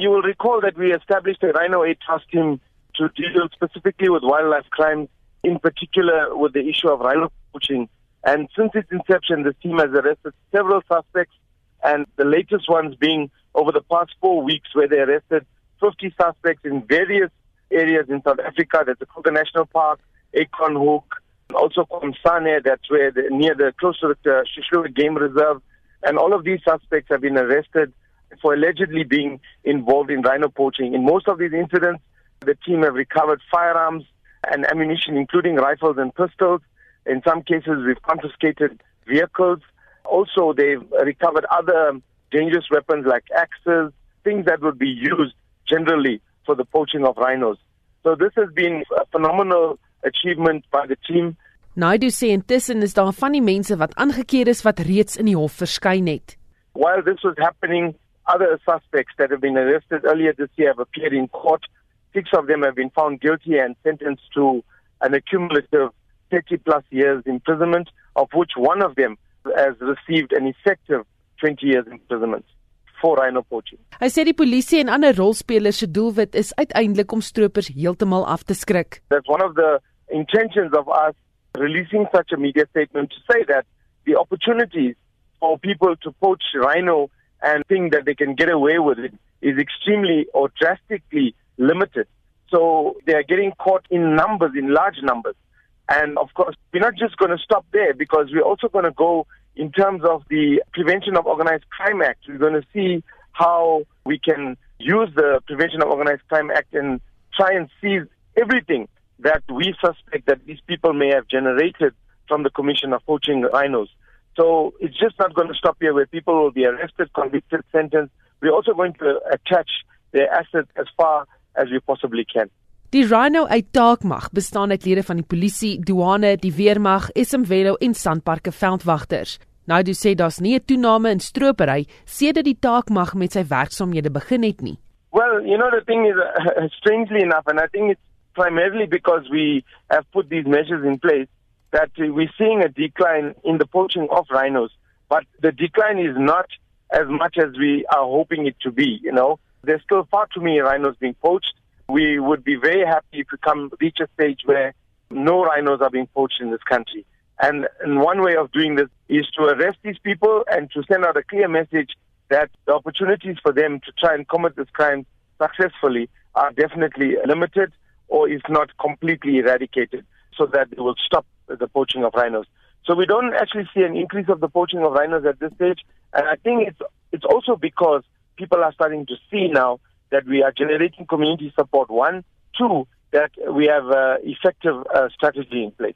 You will recall that we established a Rhino 8 task team to deal specifically with wildlife crimes, in particular with the issue of rhino poaching. And since its inception, this team has arrested several suspects, and the latest ones being over the past four weeks, where they arrested 50 suspects in various areas in South Africa. That's the Kruger National Park, Acorn Hoek, also KwaMsane, that's where the, near the close to the uh, Hluhluwe Game Reserve. And all of these suspects have been arrested for allegedly being involved in rhino poaching. In most of these incidents, the team have recovered firearms and ammunition, including rifles and pistols. In some cases, we've confiscated vehicles. Also, they've recovered other dangerous weapons like axes, things that would be used generally for the poaching of rhinos. So this has been a phenomenal achievement by the team. Naidu sê intussen is daar van die mense wat aangekeer is wat reeds in die hof verskyn het. While this was happening, other suspects that have been arrested earlier this year have appeared in court. Six of them have been found guilty and sentenced to an accumulative 30 plus years imprisonment, of which one of them has received an effective 20 years imprisonment for rhino poaching. Hy sê die polisie en ander rolspelers se doelwit is uiteindelik om stroopers heeltemal af te skrik. That's one of the intentions of us releasing such a media statement to say that the opportunities for people to poach rhino and think that they can get away with it is extremely or drastically limited. So they are getting caught in numbers, in large numbers. And of course, we're not just going to stop there because we're also going to go in terms of the Prevention of Organized Crime Act. We're going to see how we can use the Prevention of Organized Crime Act and try and seize everything that we suspect that these people may have generated from the commission of poaching rhinos. So it's just not going to stop here where people will be arrested, convicted, sentenced. We're also going to attach their assets as far as we possibly can. Die Rhino uit Taakmag bestaan uit lede van die polisie, douane, die weermag, SMWelo en sandparke veldwagters. Jy sê daar's nie 'n toename in stropery sedert die Taakmag met sy werksaamhede begin het nie. Well, you know the thing is uh, strangely enough and I think it's primarily because we have put these measures in place that we're seeing a decline in the poaching of rhinos, but the decline is not as much as we are hoping it to be. You know, there's still far too many rhinos being poached. We would be very happy if we come reach a stage where no rhinos are being poached in this country. And, and one way of doing this is to arrest these people and to send out a clear message that the opportunities for them to try and commit this crime successfully are definitely limited or if not completely eradicated so that they will stop the poaching of rhinos. So we don't actually see an increase of the poaching of rhinos at this stage. And I think it's, it's also because people are starting to see now that we are generating community support. One, two, that we have an effective uh, strategy in place.